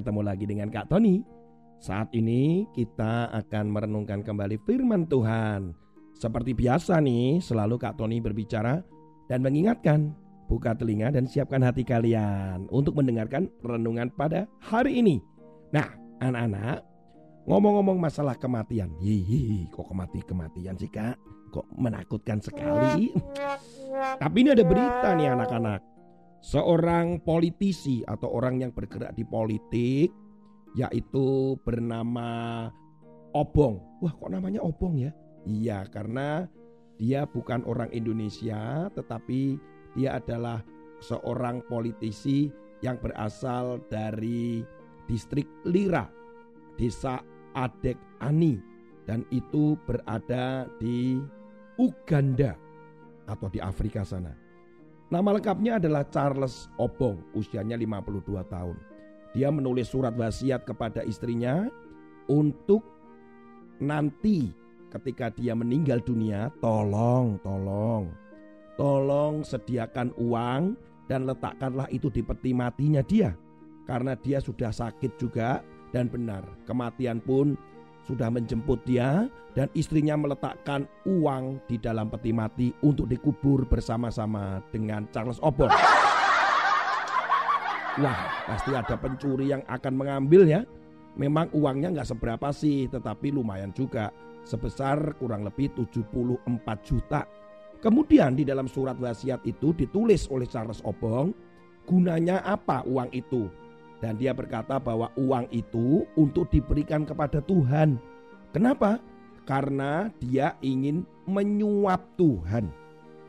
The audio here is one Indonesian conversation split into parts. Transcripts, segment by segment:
Ketemu lagi dengan Kak Tony. Saat ini kita akan merenungkan kembali firman Tuhan. Seperti biasa nih, selalu Kak Tony berbicara dan mengingatkan, buka telinga dan siapkan hati kalian untuk mendengarkan renungan pada hari ini. Nah, anak-anak, ngomong-ngomong masalah kematian. Hihi, kok kemati kematian sih Kak? Kok menakutkan sekali? Tapi ini ada berita nih anak-anak seorang politisi atau orang yang bergerak di politik yaitu bernama Obong. Wah, kok namanya Obong ya? Iya, karena dia bukan orang Indonesia tetapi dia adalah seorang politisi yang berasal dari distrik Lira, desa Adek Ani dan itu berada di Uganda atau di Afrika sana. Nama lengkapnya adalah Charles Obong, usianya 52 tahun. Dia menulis surat wasiat kepada istrinya untuk nanti ketika dia meninggal dunia, tolong, tolong, tolong sediakan uang dan letakkanlah itu di peti matinya dia. Karena dia sudah sakit juga dan benar, kematian pun sudah menjemput dia dan istrinya meletakkan uang di dalam peti mati untuk dikubur bersama-sama dengan Charles Obong. Wah, pasti ada pencuri yang akan mengambil ya. Memang uangnya nggak seberapa sih, tetapi lumayan juga. Sebesar kurang lebih 74 juta. Kemudian di dalam surat wasiat itu ditulis oleh Charles Obong, gunanya apa uang itu? Dan dia berkata bahwa uang itu untuk diberikan kepada Tuhan. Kenapa? Karena dia ingin menyuap Tuhan.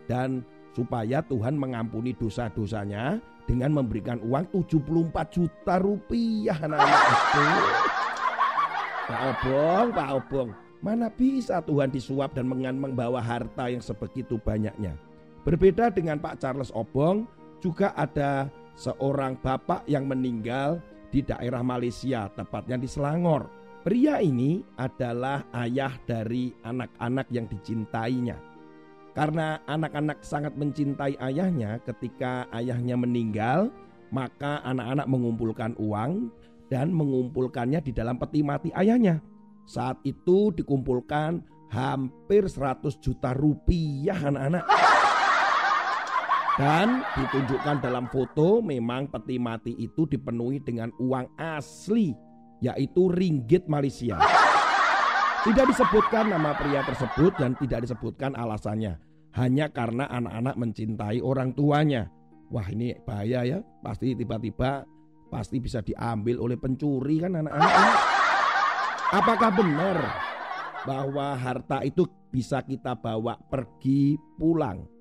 Dan supaya Tuhan mengampuni dosa-dosanya dengan memberikan uang 74 juta rupiah anak-anak itu. Pak Obong, Pak Obong, mana bisa Tuhan disuap dan membawa harta yang sebegitu banyaknya. Berbeda dengan Pak Charles Obong, juga ada seorang bapak yang meninggal di daerah Malaysia, tepatnya di Selangor. Pria ini adalah ayah dari anak-anak yang dicintainya. Karena anak-anak sangat mencintai ayahnya, ketika ayahnya meninggal, maka anak-anak mengumpulkan uang dan mengumpulkannya di dalam peti mati ayahnya. Saat itu dikumpulkan hampir 100 juta rupiah anak-anak. Dan ditunjukkan dalam foto memang peti mati itu dipenuhi dengan uang asli yaitu ringgit Malaysia. Tidak disebutkan nama pria tersebut dan tidak disebutkan alasannya. Hanya karena anak-anak mencintai orang tuanya. Wah ini bahaya ya. Pasti tiba-tiba pasti bisa diambil oleh pencuri kan anak-anak. Apakah benar bahwa harta itu bisa kita bawa pergi pulang?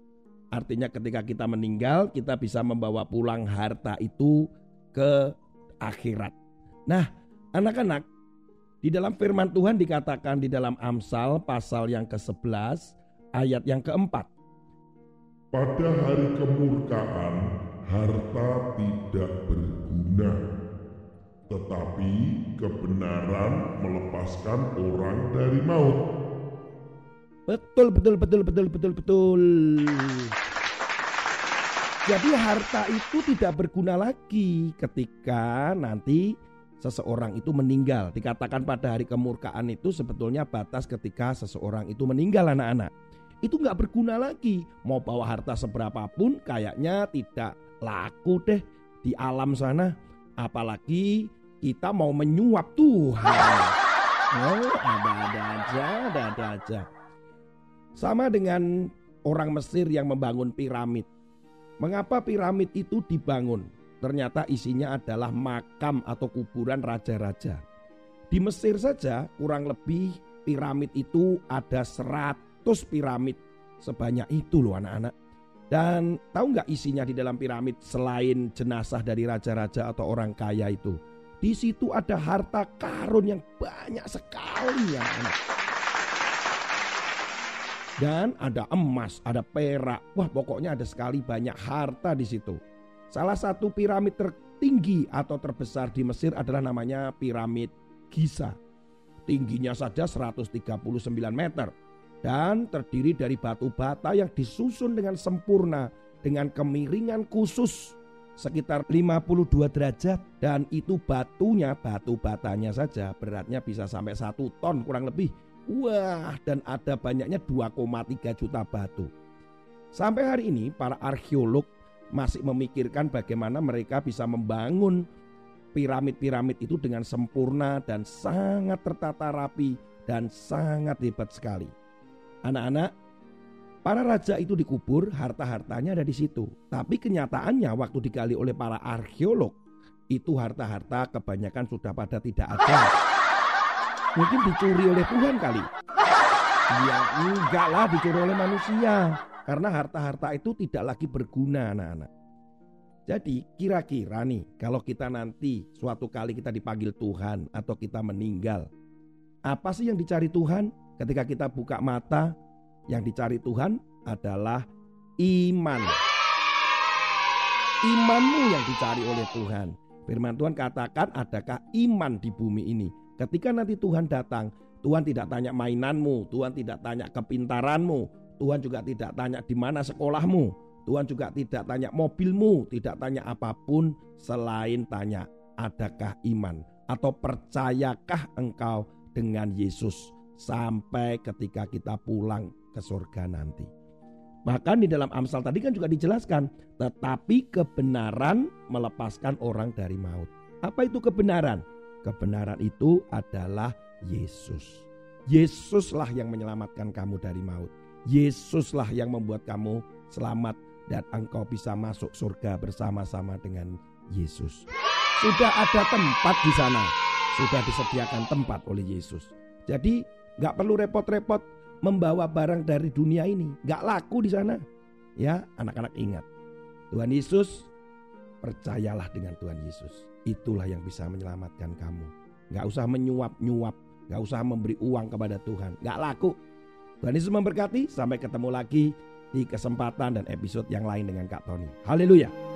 Artinya ketika kita meninggal kita bisa membawa pulang harta itu ke akhirat. Nah anak-anak di dalam firman Tuhan dikatakan di dalam Amsal pasal yang ke-11 ayat yang keempat. Pada hari kemurkaan harta tidak berguna. Tetapi kebenaran melepaskan orang dari maut. Betul, betul, betul, betul, betul, betul. Jadi harta itu tidak berguna lagi ketika nanti seseorang itu meninggal. Dikatakan pada hari kemurkaan itu sebetulnya batas ketika seseorang itu meninggal anak-anak. Itu nggak berguna lagi. Mau bawa harta seberapa pun kayaknya tidak laku deh di alam sana. Apalagi kita mau menyuap Tuhan. Oh, ada-ada aja, ada-ada aja. Sama dengan orang Mesir yang membangun piramid. Mengapa piramid itu dibangun? Ternyata isinya adalah makam atau kuburan raja-raja. Di Mesir saja kurang lebih piramid itu ada 100 piramid. Sebanyak itu loh anak-anak. Dan tahu nggak isinya di dalam piramid selain jenazah dari raja-raja atau orang kaya itu? Di situ ada harta karun yang banyak sekali ya anak. Dan ada emas, ada perak. Wah, pokoknya ada sekali banyak harta di situ. Salah satu piramid tertinggi atau terbesar di Mesir adalah namanya piramid Giza. Tingginya saja 139 meter dan terdiri dari batu bata yang disusun dengan sempurna dengan kemiringan khusus sekitar 52 derajat dan itu batunya batu batanya saja beratnya bisa sampai satu ton kurang lebih wah dan ada banyaknya 2,3 juta batu sampai hari ini para arkeolog masih memikirkan bagaimana mereka bisa membangun piramid-piramid itu dengan sempurna dan sangat tertata rapi dan sangat hebat sekali Anak-anak, para raja itu dikubur, harta-hartanya ada di situ. Tapi kenyataannya waktu digali oleh para arkeolog, itu harta-harta kebanyakan sudah pada tidak ada. Mungkin dicuri oleh Tuhan kali. Ya enggak lah dicuri oleh manusia. Karena harta-harta itu tidak lagi berguna anak-anak. Jadi kira-kira nih kalau kita nanti suatu kali kita dipanggil Tuhan atau kita meninggal. Apa sih yang dicari Tuhan? Ketika kita buka mata, yang dicari Tuhan adalah iman. Imanmu yang dicari oleh Tuhan. Firman Tuhan katakan, adakah iman di bumi ini? Ketika nanti Tuhan datang, Tuhan tidak tanya mainanmu, Tuhan tidak tanya kepintaranmu, Tuhan juga tidak tanya di mana sekolahmu, Tuhan juga tidak tanya mobilmu, tidak tanya apa pun selain tanya adakah iman atau percayakah engkau dengan Yesus sampai ketika kita pulang ke surga nanti. Bahkan di dalam Amsal tadi kan juga dijelaskan, tetapi kebenaran melepaskan orang dari maut. Apa itu kebenaran? Kebenaran itu adalah Yesus. Yesuslah yang menyelamatkan kamu dari maut. Yesuslah yang membuat kamu selamat dan engkau bisa masuk surga bersama-sama dengan Yesus. Sudah ada tempat di sana. Sudah disediakan tempat oleh Yesus. Jadi Gak perlu repot-repot membawa barang dari dunia ini. Gak laku di sana. Ya anak-anak ingat. Tuhan Yesus percayalah dengan Tuhan Yesus. Itulah yang bisa menyelamatkan kamu. Gak usah menyuap-nyuap. Gak usah memberi uang kepada Tuhan. Gak laku. Tuhan Yesus memberkati. Sampai ketemu lagi di kesempatan dan episode yang lain dengan Kak Tony. Haleluya.